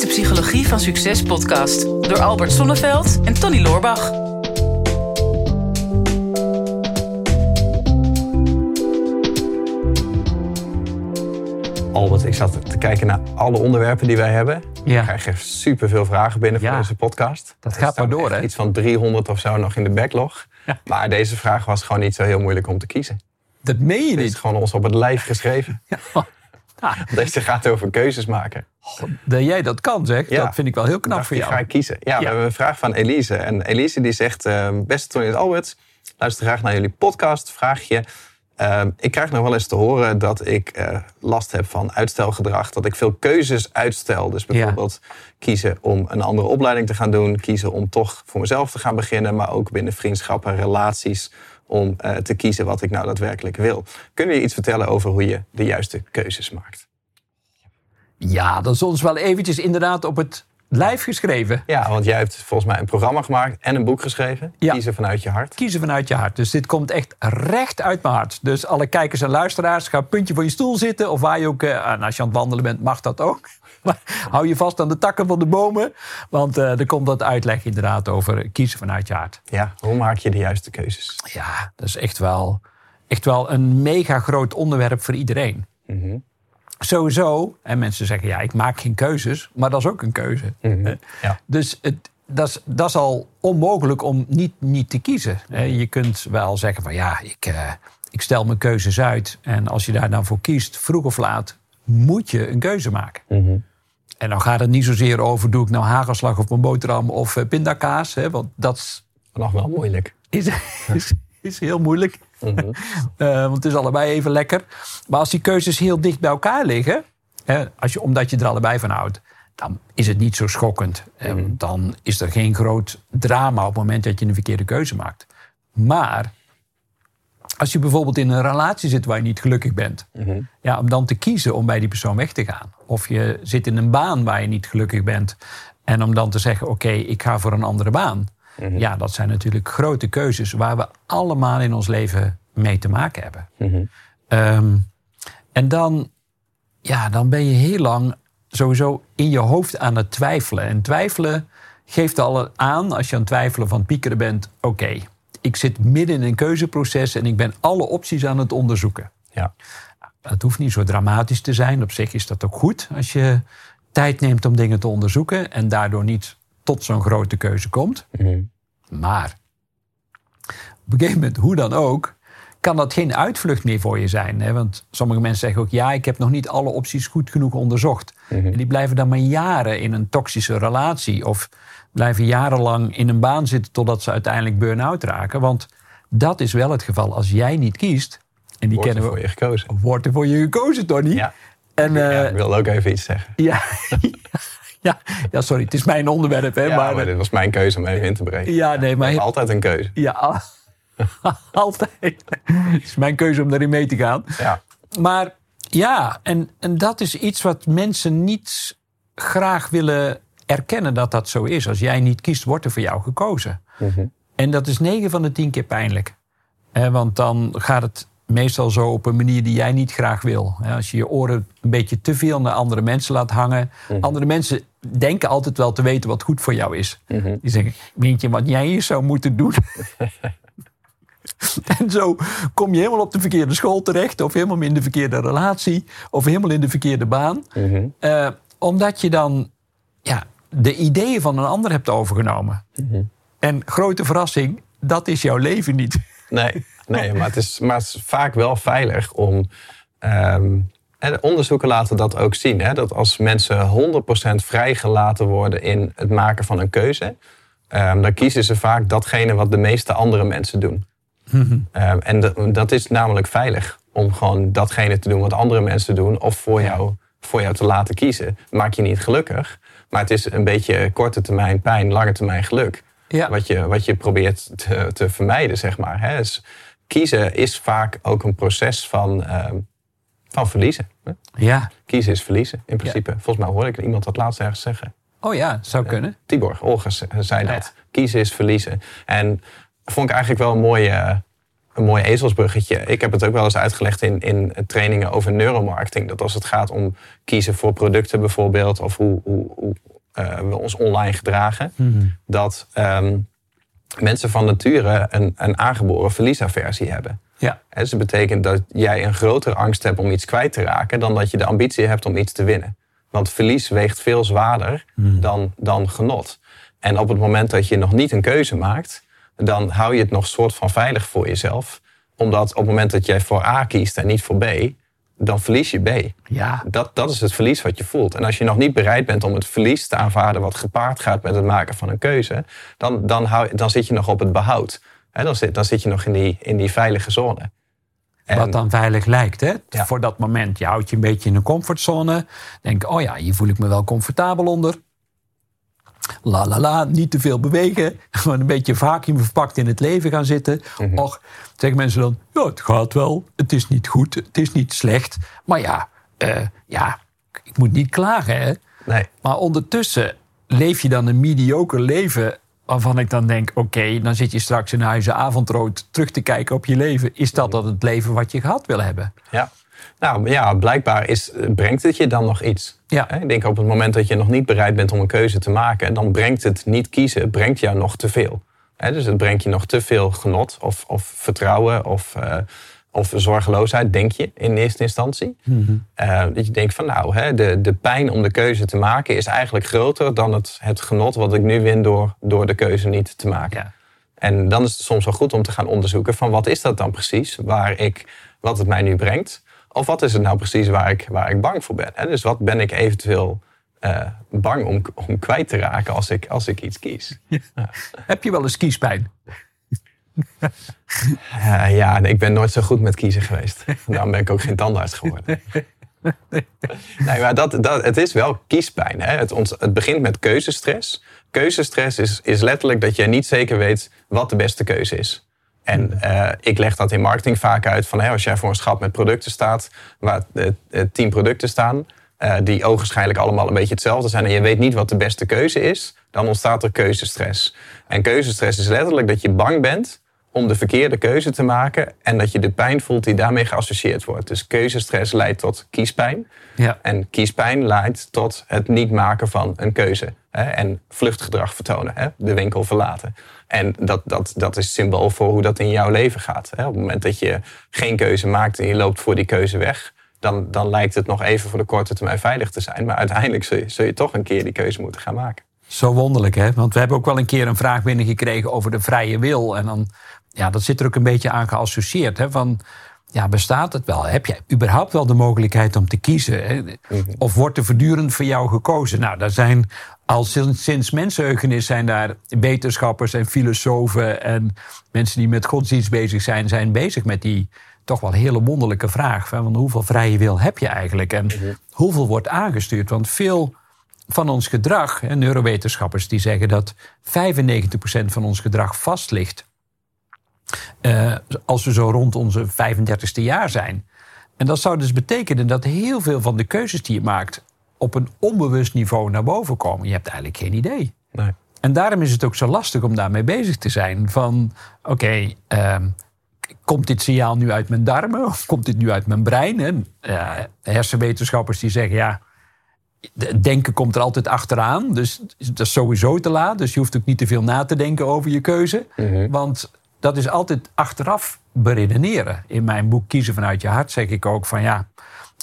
is de Psychologie van Succes podcast door Albert Sonneveld en Tony Loorbach. Albert, ik zat te kijken naar alle onderwerpen die wij hebben. Ja. Ik krijg superveel vragen binnen voor Ja. deze podcast. Dat gaat maar door, hè? Iets van 300 of zo nog in de backlog. Ja. Maar deze vraag was gewoon niet zo heel moeilijk om te kiezen. Dat meen je Het is niet. gewoon ons op het lijf geschreven. Ah, Deze gaat over keuzes maken. dat jij dat kan, zeg. Ja. Dat vind ik wel heel knap Dacht, voor jou. ga ik kiezen. Ja, we Ja. hebben een vraag van Elise. En Elise die zegt, eh, beste Tony en Albert, luister graag naar jullie podcast. Vraag je, eh, ik krijg nog wel eens te horen dat ik eh, last heb van uitstelgedrag. Dat ik veel keuzes uitstel. Dus bijvoorbeeld kiezen om een andere opleiding te gaan doen. Kiezen om toch voor mezelf te gaan beginnen. Maar ook binnen vriendschappen, relaties. Om eh, te kiezen wat ik nou daadwerkelijk wil. Kun je iets vertellen over hoe je de juiste keuzes maakt? Ja, dat is ons wel eventjes inderdaad op het lijf geschreven. Ja, want jij hebt volgens mij een programma gemaakt en een boek geschreven. Ja. Kiezen vanuit je hart. Kiezen vanuit je hart. Dus dit komt echt recht uit mijn hart. Dus alle kijkers en luisteraars, ga een puntje voor je stoel zitten. Of waar je ook, en als je aan het wandelen bent, mag dat ook. Maar hou je vast aan de takken van de bomen. Want eh, er komt dat uitleg inderdaad over kiezen vanuit je hart. Ja, hoe maak je de juiste keuzes? Ja, dat is echt wel, echt wel een mega groot onderwerp voor iedereen. Mhm. Sowieso, en mensen zeggen ja, ik maak geen keuzes, maar dat is ook een keuze. Mhm. Ja. Dus het, dat, is, dat is al onmogelijk om niet, niet te kiezen. Je kunt wel zeggen van ja, ik, eh, ik stel mijn keuzes uit. En als je daar dan voor kiest, vroeg of laat, moet je een keuze maken. Mhm. En dan gaat het niet zozeer over, doe ik nou hagelslag op mijn boterham of eh, pindakaas. Hè, want dat is, Nog wel moeilijk. is, is, is heel moeilijk. Mhm. Eh, want het is allebei even lekker. Maar als die keuzes heel dicht bij elkaar liggen, hè, als je, omdat je er allebei van houdt, dan is het niet zo schokkend. Eh, Dan is er geen groot drama op het moment dat je een verkeerde keuze maakt. Maar als je bijvoorbeeld in een relatie zit waar je niet gelukkig bent, Mhm. ja, om dan te kiezen om bij die persoon weg te gaan. Of je zit in een baan waar je niet gelukkig bent. En om dan te zeggen, oké, ik ga voor een andere baan. Ja, dat zijn natuurlijk grote keuzes waar we allemaal in ons leven mee te maken hebben. Mhm. Ehm, en dan, ja, dan ben je heel lang sowieso in je hoofd aan het twijfelen. En twijfelen geeft al aan, als je aan het twijfelen van het piekeren bent... oké, ik zit midden in een keuzeproces en ik ben alle opties aan het onderzoeken. Ja. Het hoeft niet zo dramatisch te zijn. Op zich is dat ook goed als je tijd neemt om dingen te onderzoeken... en daardoor niet tot zo'n grote keuze komt. Mhm. Maar op een gegeven moment, hoe dan ook, kan dat geen uitvlucht meer voor je zijn. Hè? Want sommige mensen zeggen ook, ja, ik heb nog niet alle opties goed genoeg onderzocht. En die blijven dan maar jaren in een toxische relatie. Of blijven jarenlang in een baan zitten totdat ze uiteindelijk burn-out raken. Want dat is wel het geval. Als jij niet kiest, en die Wordt er kennen voor we, je gekozen. wordt er voor je gekozen, Tony. Ja. En, ja, eh, ik wilde ook even iets zeggen. ja, ja, ja, sorry, het is mijn onderwerp. Hè, Ja, maar, maar, dit was mijn keuze om even in te breken. ja, nee, maar altijd een keuze. Ja, al- altijd. Het is mijn keuze om daarin mee te gaan. Ja. Maar ja, en, en dat is iets wat mensen niet graag willen erkennen dat dat zo is. Als jij niet kiest, wordt er voor jou gekozen. Mhm. En dat is 9 van de 10 keer pijnlijk. Hè, want dan gaat het meestal zo op een manier die jij niet graag wil. Als je je oren een beetje te veel naar andere mensen laat hangen. Andere mensen denken altijd wel te weten wat goed voor jou is. Mhm. Die zeggen, weet je wat jij hier zou moeten doen? en zo kom je helemaal op de verkeerde school terecht... of helemaal in de verkeerde relatie... of helemaal in de verkeerde baan. Mhm. Eh, omdat je dan ja, de ideeën van een ander hebt overgenomen. Mhm. En grote verrassing, dat is jouw leven niet. Nee, nee maar, het is, maar het is vaak wel veilig om... ehm, en de onderzoeken laten dat ook zien. Hè, dat als mensen 100% vrijgelaten worden in het maken van een keuze... ehm, dan kiezen ze vaak datgene wat de meeste andere mensen doen. Ehm, en dat- dat is namelijk veilig. Om gewoon datgene te doen wat andere mensen doen. Of voor jou, voor jou te laten kiezen. Maak je niet gelukkig. Maar het is een beetje korte termijn pijn, lange termijn geluk. Ja. Wat, je, wat je probeert te, te vermijden, zeg maar. Hè. Dus kiezen is vaak ook een proces van, ehm, van verliezen. hè. Ja. Kiezen is verliezen, in principe. Volgens mij hoorde ik iemand dat laatst ergens zeggen. Oh ja, zou kunnen. Tibor Olgers zei Ja. dat. Kiezen is verliezen. En vond ik eigenlijk wel een mooie, een mooi ezelsbruggetje. Ik heb het ook wel eens uitgelegd in, in trainingen over neuromarketing. Dat als het gaat om kiezen voor producten bijvoorbeeld, of hoe, hoe, hoe uh, we ons online gedragen, dat ehm, mensen van nature een, een aangeboren verliesaversie hebben. Ja. En dus dat betekent dat jij een grotere angst hebt om iets kwijt te raken dan dat je de ambitie hebt om iets te winnen. Want verlies weegt veel zwaarder dan, dan genot. En op het moment dat je nog niet een keuze maakt, dan hou je het nog soort van veilig voor jezelf. Omdat op het moment dat jij voor A kiest en niet voor B, dan verlies je B. Ja. Dat, dat is het verlies wat je voelt. En als je nog niet bereid bent om het verlies te aanvaarden wat gepaard gaat met het maken van een keuze, dan, dan, hou, dan zit je nog op het behoud. Dan, zit, dan zit je nog in die, in die veilige zone. En, wat dan veilig lijkt, hè? Ja. Voor dat moment. Je houdt je een beetje in een comfortzone. Denk, oh ja, hier voel ik me wel comfortabel onder. La la la, niet te veel bewegen. Gewoon een beetje vacuüm verpakt in het leven gaan zitten. Mhm. Och, zeggen mensen dan, ja, het gaat wel. Het is niet goed, het is niet slecht. Maar ja, eh, ja ik moet niet klagen, hè? Nee. Maar ondertussen leef je dan een mediocre leven waarvan ik dan denk, oké, dan zit je straks in huizen avondrood terug te kijken op je leven. Is dat dan het leven wat je gehad wil hebben? Ja. Nou ja, blijkbaar is, brengt het je dan nog iets. Ja. Ik denk op het moment dat je nog niet bereid bent om een keuze te maken, dan brengt het niet kiezen, brengt jou nog te veel. Dus het brengt je nog te veel genot of, of vertrouwen of, uh, of zorgeloosheid, denk je in eerste instantie. Uh, dat je denkt van nou, hè, de, de pijn om de keuze te maken is eigenlijk groter dan het, het genot wat ik nu win door, door de keuze niet te maken. Ja. En dan is het soms wel goed om te gaan onderzoeken van wat is dat dan precies, waar ik, wat het mij nu brengt. Of wat is het nou precies waar ik, waar ik bang voor ben? Hè? Dus wat ben ik eventueel uh, bang om, om kwijt te raken als ik, als ik iets kies? Ja. Ja. Heb je wel eens kiespijn? Uh, ja, ik ben nooit zo goed met kiezen geweest. Daarom ben ik ook geen tandarts geworden. nee, maar dat, dat, het is wel kiespijn. Hè? Het, ons, het begint met keuzestress. Keuzestress is, is letterlijk dat je niet zeker weet wat de beste keuze is. En uh, ik leg dat in marketing vaak uit van als jij voor een schat met producten staat, waar uh, tien producten staan, uh, die ogenschijnlijk allemaal een beetje hetzelfde zijn en je weet niet wat de beste keuze is, dan ontstaat er keuzestress. En keuzestress is letterlijk dat je bang bent om de verkeerde keuze te maken en dat je de pijn voelt die daarmee geassocieerd wordt. Dus keuzestress leidt tot kiespijn. Ja. En kiespijn leidt tot het niet maken van een keuze. Hè, en vluchtgedrag vertonen, hè, de winkel verlaten. En dat, dat, dat is symbool voor hoe dat in jouw leven gaat. Hè. Op het moment dat je geen keuze maakt en je loopt voor die keuze weg, dan, dan lijkt het nog even voor de korte termijn veilig te zijn. Maar uiteindelijk zul je, zul je toch een keer die keuze moeten gaan maken. Zo wonderlijk, hè? Want we hebben ook wel een keer een vraag binnengekregen over de vrije wil. En dan, ja, dat zit er ook een beetje aan geassocieerd. Hè? Van, ja, bestaat het wel? Heb je überhaupt wel de mogelijkheid om te kiezen? Hè? Of wordt er voortdurend voor jou gekozen? Nou, daar zijn al sinds, sinds mensenheugenis zijn daar wetenschappers en filosofen en mensen die met godsdienst bezig zijn, zijn bezig met die toch wel hele wonderlijke vraag van hoeveel vrije wil heb je eigenlijk en hoeveel wordt aangestuurd? Want veel van ons gedrag, en neurowetenschappers die zeggen dat 95% van ons gedrag vast ligt uh, als we zo rond onze 35ste jaar zijn. En dat zou dus betekenen dat heel veel van de keuzes die je maakt op een onbewust niveau naar boven komen. Je hebt eigenlijk geen idee. Nee. En daarom is het ook zo lastig om daarmee bezig te zijn. Van oké, okay, uh, komt dit signaal nu uit mijn darmen of komt dit nu uit mijn brein? En, uh, hersenwetenschappers die zeggen ja, denken komt er altijd achteraan. Dus dat is sowieso te laat. Dus je hoeft ook niet te veel na te denken over je keuze. Mhm. Want dat is altijd achteraf beredeneren. In mijn boek Kiezen vanuit je hart zeg ik ook van ja,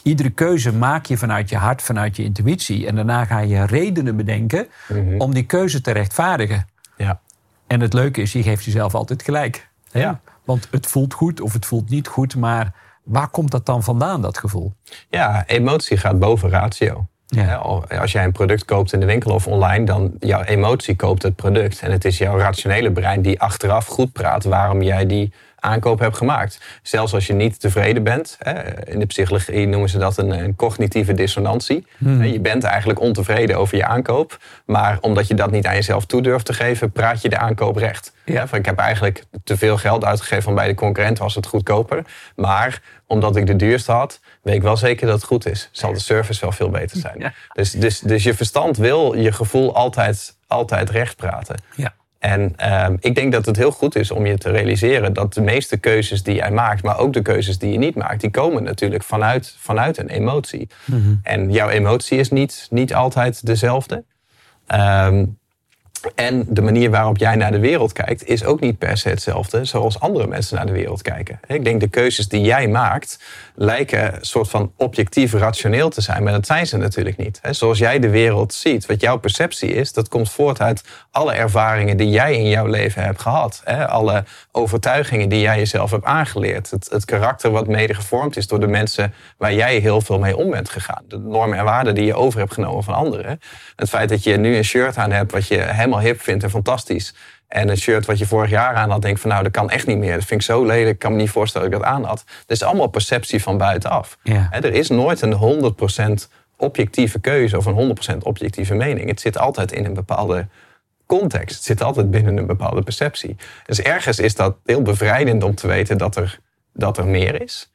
iedere keuze maak je vanuit je hart, vanuit je intuïtie. En daarna ga je redenen bedenken Mhm. om die keuze te rechtvaardigen. Ja. En het leuke is, je geeft jezelf altijd gelijk. Hè? Ja. Want het voelt goed of het voelt niet goed, maar waar komt dat dan vandaan, dat gevoel? ja, emotie gaat boven ratio. Ja. Als jij een product koopt in de winkel of online, dan jouw emotie koopt het product. En het is jouw rationele brein die achteraf goed praat waarom jij die aankoop hebt gemaakt. Zelfs als je niet tevreden bent. Hè, in de psychologie noemen ze dat een, een cognitieve dissonantie. Je bent eigenlijk ontevreden over je aankoop. Maar omdat je dat niet aan jezelf toe durft te geven, praat je de aankoop recht. Ja. Van, ik heb eigenlijk te veel geld uitgegeven, want bij de concurrent was het goedkoper. Maar omdat ik de duurste had, weet ik wel zeker dat het goed is. Zal de service wel veel beter zijn. Ja. Dus, dus, dus je verstand wil je gevoel altijd, altijd recht praten. Ja. En uh, ik denk dat het heel goed is om je te realiseren dat de meeste keuzes die jij maakt, maar ook de keuzes die je niet maakt, die komen natuurlijk vanuit, vanuit een emotie. En jouw emotie is niet, niet altijd dezelfde. Um, en de manier waarop jij naar de wereld kijkt, is ook niet per se hetzelfde zoals andere mensen naar de wereld kijken. Ik denk de keuzes die jij maakt, lijken een soort van objectief rationeel te zijn, maar dat zijn ze natuurlijk niet. Zoals jij de wereld ziet, wat jouw perceptie is, dat komt voort uit alle ervaringen die jij in jouw leven hebt gehad. Alle overtuigingen die jij jezelf hebt aangeleerd. Het, karakter wat mede gevormd is door de mensen waar jij heel veel mee om bent gegaan. De normen en waarden die je over hebt genomen van anderen. Het feit dat je nu een shirt aan hebt wat je helemaal hip vindt en fantastisch. En een shirt wat je vorig jaar aan had, denk van nou, dat kan echt niet meer. Dat vind ik zo lelijk, ik kan me niet voorstellen dat ik dat aan had. Dat is allemaal perceptie van buitenaf. Ja. Er is nooit een 100% objectieve keuze of een 100% objectieve mening. Het zit altijd in een bepaalde context. Het zit altijd binnen een bepaalde perceptie. Dus ergens is dat heel bevrijdend om te weten dat er, dat er meer is.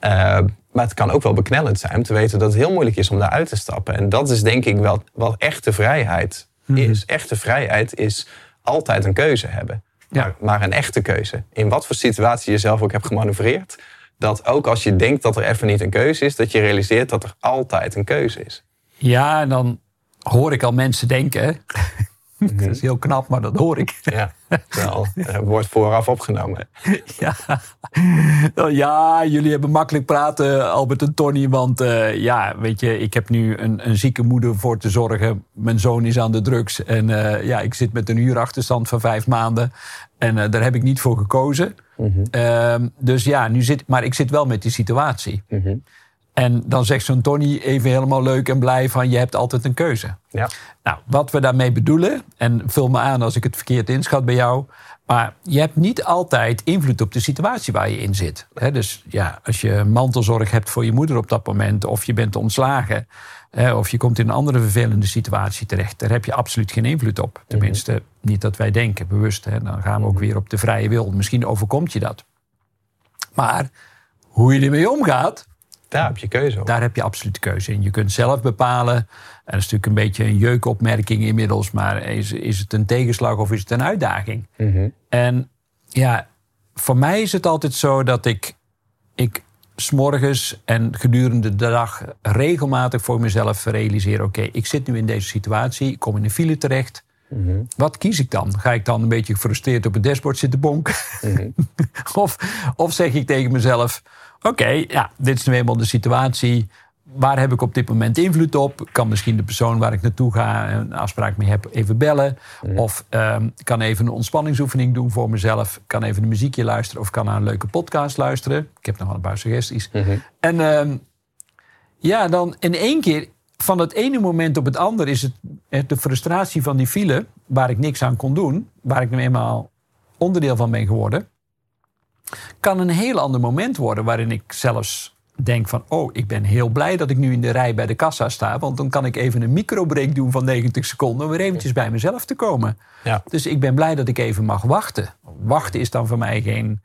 Uh, maar het kan ook wel beknellend zijn om te weten dat het heel moeilijk is om daaruit te stappen. En dat is denk ik wel wat echte vrijheid mhm. is. Echte vrijheid is altijd een keuze hebben. Maar, maar, een echte keuze. In wat voor situatie je zelf ook hebt gemanoeuvreerd. Dat ook als je denkt dat er even niet een keuze is, dat je realiseert dat er altijd een keuze is. Ja, en dan hoor ik al mensen denken. Dat is heel knap, maar dat hoor ik. Ja, wel. wordt vooraf opgenomen. Ja. ja, jullie hebben makkelijk praten, Albert en Tony. Want uh, ja, weet je, ik heb nu een, een, zieke moeder voor te zorgen. Mijn zoon is aan de drugs. En uh, ja, ik zit met een huurachterstand van vijf maanden. En uh, daar heb ik niet voor gekozen. Mm -hmm. dus ja, nu zit, maar ik zit wel met die situatie. Mm -hmm. En dan zegt zo'n Tony even helemaal leuk en blij van je hebt altijd een keuze. Ja. Nou, wat we daarmee bedoelen, en vul me aan als ik het verkeerd inschat bij jou. Maar je hebt niet altijd invloed op de situatie waar je in zit. dus ja, als je mantelzorg hebt voor je moeder op dat moment, of je bent ontslagen, of je komt in een andere vervelende situatie terecht, daar heb je absoluut geen invloed op. Tenminste, mhm. niet dat wij denken, bewust. Dan gaan we ook mhm. weer op de vrije wil. Misschien overkomt je dat. Maar hoe je ermee omgaat, daar heb je keuze op. Daar heb je absoluut keuze in. Je kunt zelf bepalen. En dat is natuurlijk een beetje een jeukopmerking inmiddels. Maar is, is het een tegenslag of is het een uitdaging? Mhm. En ja, voor mij is het altijd zo dat ik, ik s'morgens en gedurende de dag regelmatig voor mezelf realiseer: oké, ik zit nu in deze situatie, ik kom in een file terecht. Mhm. Wat kies ik dan? Ga ik dan een beetje gefrustreerd op het dashboard zitten bonken? Mhm. of, of zeg ik tegen mezelf: Oké, ja, dit is nu eenmaal de situatie. Waar heb ik op dit moment invloed op? Kan misschien de persoon waar ik naartoe ga een afspraak mee heb even bellen. Of um, kan even een ontspanningsoefening doen voor mezelf. Kan even een muziekje luisteren of kan naar een leuke podcast luisteren. Ik heb nog wel een paar suggesties. Mhm. En um, ja, dan in één keer van het ene moment op het andere is het de frustratie van die file, waar ik niks aan kon doen, waar ik nu eenmaal onderdeel van ben geworden kan een heel ander moment worden waarin ik zelfs denk van, oh, ik ben heel blij dat ik nu in de rij bij de kassa sta, want dan kan ik even een microbreak doen van 90 seconden om weer eventjes bij mezelf te komen. Ja. Dus ik ben blij dat ik even mag wachten. Wachten is dan voor mij geen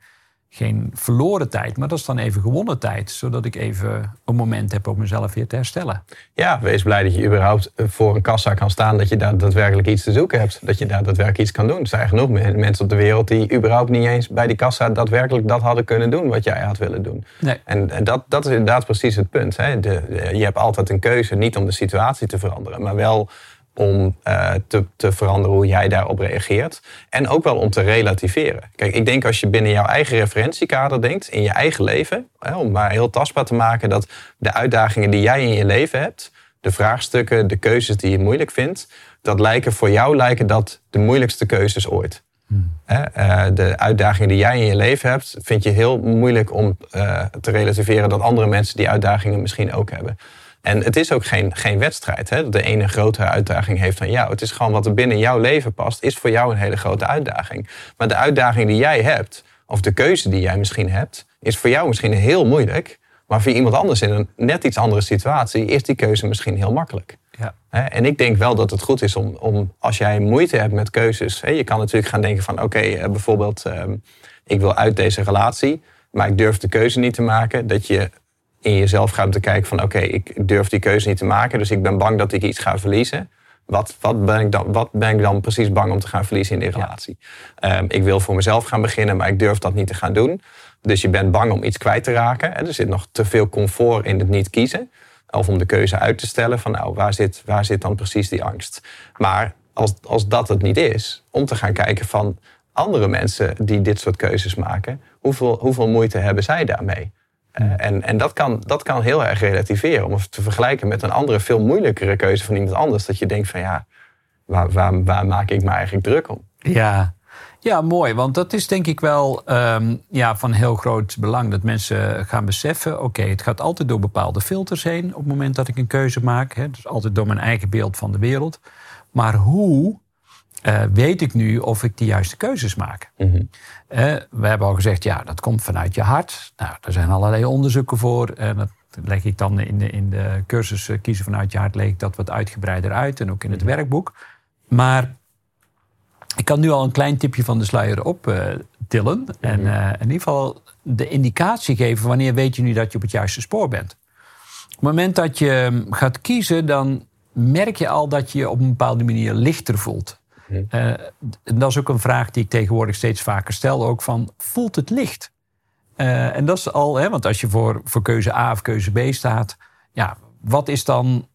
geen verloren tijd, maar dat is dan even gewonnen tijd. Zodat ik even een moment heb om mezelf weer te herstellen. Ja, wees blij dat je überhaupt voor een kassa kan staan. Dat je daar daadwerkelijk iets te zoeken hebt. Dat je daar daadwerkelijk iets kan doen. Er zijn genoeg mensen op de wereld die überhaupt niet eens bij die kassa daadwerkelijk dat hadden kunnen doen wat jij had willen doen. Nee. En, dat, dat is inderdaad precies het punt. Hè. De, je hebt altijd een keuze, niet om de situatie te veranderen, maar wel om uh, te, te veranderen hoe jij daarop reageert. En ook wel om te relativeren. Kijk, ik denk als je binnen jouw eigen referentiekader denkt, in je eigen leven, hè, om maar heel tastbaar te maken dat de uitdagingen die jij in je leven hebt, de vraagstukken, de keuzes die je moeilijk vindt, dat lijken voor jou lijken dat de moeilijkste keuzes ooit. Hmm. Uh, de uitdagingen die jij in je leven hebt, vind je heel moeilijk om uh, te relativeren dat andere mensen die uitdagingen misschien ook hebben. En het is ook geen, geen wedstrijd. Hè? Dat de ene grotere uitdaging heeft dan jou. Het is gewoon wat er binnen jouw leven past, is voor jou een hele grote uitdaging. Maar de uitdaging die jij hebt, of de keuze die jij misschien hebt, is voor jou misschien heel moeilijk. Maar voor iemand anders in een net iets andere situatie is die keuze misschien heel makkelijk. Ja. En ik denk wel dat het goed is om, om als jij moeite hebt met keuzes. Je kan natuurlijk gaan denken van oké, eh, bijvoorbeeld ehm, ik wil uit deze relatie. Maar ik durf de keuze niet te maken. Dat je in jezelf gaat te kijken van oké, ik durf die keuze niet te maken, dus ik ben bang dat ik iets ga verliezen. Wat, wat, ben ik dan, wat ben ik dan precies bang om te gaan verliezen in die relatie? Ehm, ik wil voor mezelf gaan beginnen, maar ik durf dat niet te gaan doen. Dus je bent bang om iets kwijt te raken. Er zit nog te veel comfort in het niet kiezen. Of om de keuze uit te stellen van nou, waar zit, waar zit dan precies die angst? Maar als, als dat het niet is, om te gaan kijken van andere mensen die dit soort keuzes maken, hoeveel, hoeveel moeite hebben zij daarmee? Uh, en en dat, kan, dat kan heel erg relativeren. Om het te vergelijken met een andere, veel moeilijkere keuze van iemand anders. Dat je denkt van ja, waar, waar, waar maak ik me eigenlijk druk om? Ja, ja, mooi. Want dat is denk ik wel um, ja, van heel groot belang. Dat mensen gaan beseffen: oké, het gaat altijd door bepaalde filters heen. op het moment dat ik een keuze maak. Hè, dus altijd door mijn eigen beeld van de wereld. Maar hoe uh, weet ik nu of ik de juiste keuzes maak? Mm -hmm. uh, we hebben al gezegd: ja, dat komt vanuit je hart. Nou, er zijn allerlei onderzoeken voor. En dat leg ik dan in de, in de cursus uh, Kiezen vanuit je hart. leg ik dat wat uitgebreider uit. En ook in het mm -hmm. werkboek. Maar ik kan nu al een klein tipje van de sluier optillen. Uh, en in ieder geval de indicatie geven wanneer weet je nu dat je op het juiste spoor bent. Op het moment dat je gaat kiezen, dan merk je al dat je je op een bepaalde manier lichter voelt. Uh, en dat is ook een vraag die ik tegenwoordig steeds vaker stel. Ook van, voelt het licht? en dat is al, hè, want als je voor, voor keuze A of keuze B staat... ja, wat is dan...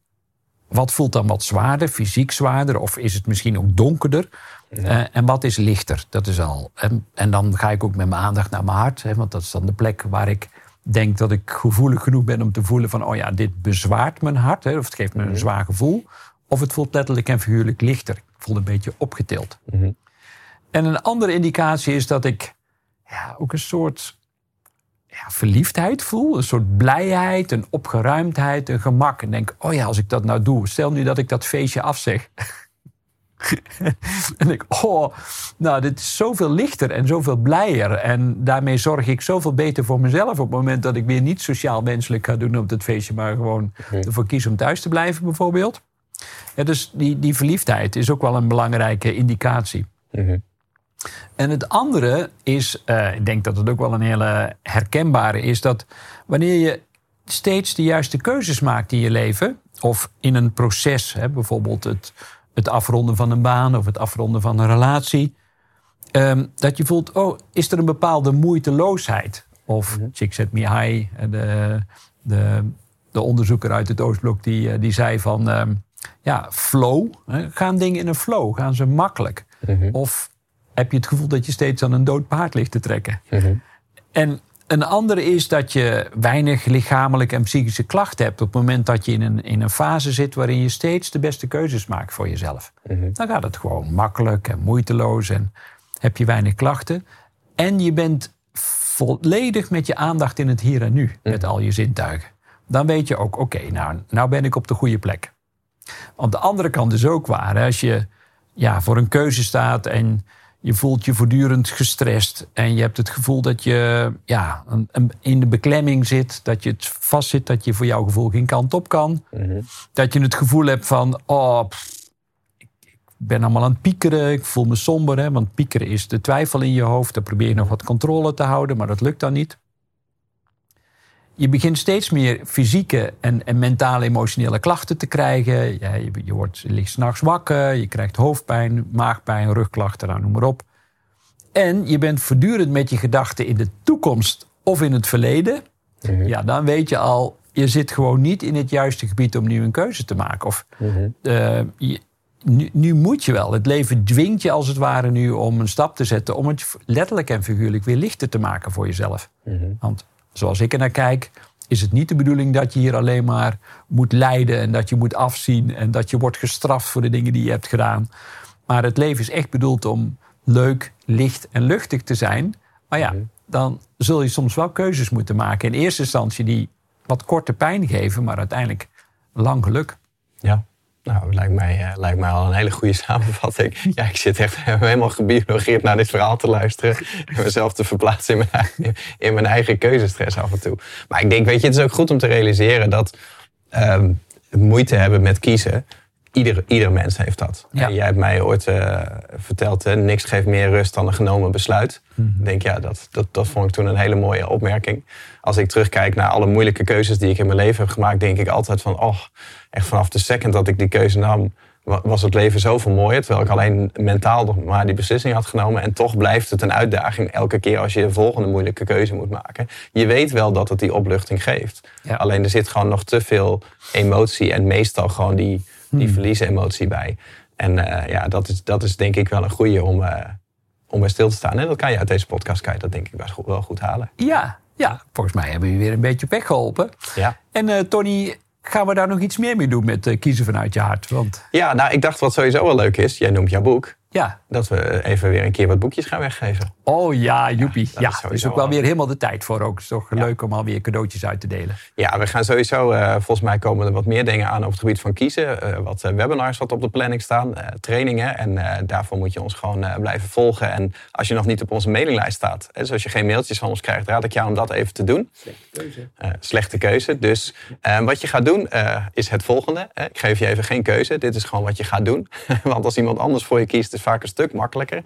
Wat voelt dan wat zwaarder, fysiek zwaarder? Of is het misschien ook donkerder? Ja. Uh, en wat is lichter? Dat is al. En, en, dan ga ik ook met mijn aandacht naar mijn hart. Hè, want dat is dan de plek waar ik denk dat ik gevoelig genoeg ben om te voelen van... oh ja, dit bezwaart mijn hart. Hè, of het geeft me een zwaar gevoel. Of het voelt letterlijk en figuurlijk lichter. Een beetje opgetild. Mm -hmm. En een andere indicatie is dat ik ja, ook een soort ja, verliefdheid voel. Een soort blijheid, een opgeruimdheid, een gemak. En denk, oh ja, als ik dat nou doe... stel nu dat ik dat feestje afzeg... en ik, oh, nou, dit is zoveel lichter en zoveel blijer. En daarmee zorg ik zoveel beter voor mezelf op het moment dat ik weer niet sociaal menselijk ga doen op het feestje, maar gewoon ervoor kies om thuis te blijven, bijvoorbeeld. Ja, dus die, die verliefdheid is ook wel een belangrijke indicatie. Mm-hmm. En het andere is, uh, ik denk dat het ook wel een hele herkenbare is, dat wanneer je steeds de juiste keuzes maakt in je leven, of in een proces, hè, bijvoorbeeld het het afronden van een baan of het afronden van een relatie. Um, dat je voelt, oh, is er een bepaalde moeiteloosheid? Of mm -hmm. Me High, de, de, de onderzoeker uit het Oostblok, die, eh, die zei van, um, ja, flow. Gaan dingen in een flow? Gaan ze makkelijk? Mm -hmm. Of heb je het gevoel dat je steeds aan een dood paard ligt te trekken? Mm -hmm. En een andere is dat je weinig lichamelijke en psychische klachten hebt op het moment dat je in een, in een fase zit waarin je steeds de beste keuzes maakt voor jezelf. Mm -hmm. Dan gaat het gewoon makkelijk en moeiteloos en heb je weinig klachten. En je bent volledig met je aandacht in het hier en nu, met al je zintuigen. Dan weet je ook, oké, okay, nou, nou ben ik op de goede plek. Want de andere kant is ook waar. Hè? Als je ja, voor een keuze staat en je voelt je voortdurend gestrest. En je hebt het gevoel dat je ja, een, een, in de beklemming zit. Dat je het vastzit, dat je voor jouw gevoel geen kant op kan. Mm-hmm. Dat je het gevoel hebt van... Oh, pff, ik, ben allemaal aan het piekeren. Ik voel me somber. Hè, want piekeren is de twijfel in je hoofd. Dan probeer je nog wat controle te houden, maar dat lukt dan niet. Je begint steeds meer fysieke en, en mentale emotionele klachten te krijgen. Ja, je, je, wordt, je ligt s'nachts wakker, je krijgt hoofdpijn, maagpijn, rugklachten, nou, noem maar op. En je bent voortdurend met je gedachten in de toekomst of in het verleden. Mm-hmm. Ja, dan weet je al, je zit gewoon niet in het juiste gebied om nu een keuze te maken. Of uh, je, nu, nu, moet je wel. Het leven dwingt je als het ware nu om een stap te zetten. om het letterlijk en figuurlijk weer lichter te maken voor jezelf. Mm-hmm. Want zoals ik er naar kijk, is het niet de bedoeling dat je hier alleen maar moet lijden en dat je moet afzien en dat je wordt gestraft voor de dingen die je hebt gedaan. Maar het leven is echt bedoeld om leuk, licht en luchtig te zijn. Maar ja, dan zul je soms wel keuzes moeten maken. In eerste instantie die wat korte pijn geven, maar uiteindelijk lang geluk. Ja. Nou, lijkt mij, uh, lijkt mij al een hele goede samenvatting. Ja, ik zit echt helemaal gebiologeerd naar dit verhaal te luisteren. En mezelf te verplaatsen in mijn, eigen, in mijn eigen keuzestress af en toe. Maar ik denk, weet je, het is ook goed om te realiseren dat um, moeite hebben met kiezen ieder, ieder mens heeft dat. Ja. En jij hebt mij ooit uh, verteld, hè, niks geeft meer rust dan een genomen besluit. Mhm. Ik denk, ja, dat, dat, dat vond ik toen een hele mooie opmerking. Als ik terugkijk naar alle moeilijke keuzes die ik in mijn leven heb gemaakt, denk ik altijd van, oh, echt vanaf de second dat ik die keuze nam, was het leven zoveel mooier. Terwijl ik alleen mentaal nog maar die beslissing had genomen. En toch blijft het een uitdaging elke keer als je de volgende moeilijke keuze moet maken. Je weet wel dat het die opluchting geeft. Ja. Alleen er zit gewoon nog te veel emotie en meestal gewoon die, die Hmm. verliesemotie bij. En eh, ja, dat is, dat is denk ik wel een goede om, eh, om bij stil te staan. En dat kan je uit deze podcast kan je dat denk ik goed, wel goed halen. Ja, ja, volgens mij hebben we weer een beetje weg geholpen. Ja. En eh, Tony, gaan we daar nog iets meer mee doen met kiezen vanuit je hart? Want ja, nou ik dacht wat sowieso wel leuk is. Jij noemt jouw boek. Ja, Dat we even weer een keer wat boekjes gaan weggeven. oh ja, joepie. Ja, is er ook wel wel- weer helemaal de tijd voor ook. Het is toch leuk om alweer cadeautjes uit te delen. Ja, we gaan sowieso, eh, volgens mij komen er wat meer dingen aan op het gebied van kiezen. Eh, wat eh, webinars wat op de planning staan, eh, trainingen. En eh, daarvoor moet je ons gewoon eh, blijven volgen. En als je nog niet op onze mailinglijst staat, hè, dus als je geen mailtjes van ons krijgt, raad ik jou om dat even te doen. Eh, slechte keuze. Dus wat je gaat doen eh, is het volgende. Hè. Ik geef je even geen keuze. Dit is gewoon wat je gaat doen. Want als iemand anders voor je kiest, is vaak een stuk makkelijker.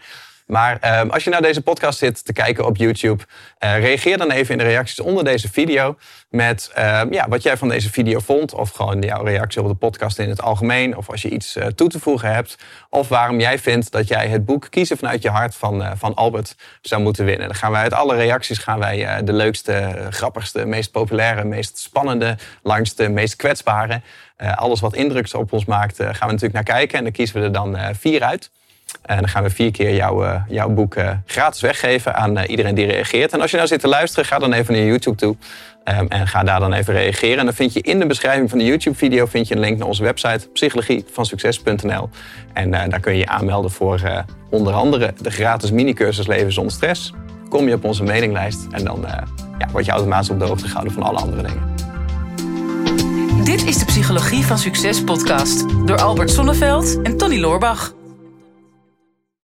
Maar eh, als je naar deze podcast zit te kijken op YouTube, eh, reageer dan even in de reacties onder deze video met eh, ja, wat jij van deze video vond. Of gewoon jouw reactie op de podcast in het algemeen. Of als je iets eh, toe te voegen hebt. Of waarom jij vindt dat jij het boek Kiezen vanuit je hart van, eh, van Albert zou moeten winnen. Dan gaan wij uit alle reacties gaan wij, de leukste, grappigste, meest populaire, meest spannende, langste, meest kwetsbare. alles wat indruk op ons maakt, gaan we natuurlijk naar kijken. En dan kiezen we er dan vier uit. En dan gaan we vier keer jouw, eh, jouw boek eh, gratis weggeven aan eh, iedereen die reageert. En als je nou zit te luisteren, ga dan even naar YouTube toe. ehm, en ga daar dan even reageren. En dan vind je in de beschrijving van de YouTube-video vind je een link naar onze website psychologievansucces.nl. En daar kun je je aanmelden voor onder andere de gratis mini-cursus Leven zonder stress. Kom je op onze mailinglijst en dan ja, word je automatisch op de hoogte gehouden van alle andere dingen. Dit is de Psychologie van Succes podcast door Albert Sonneveld en Tony Loorbach.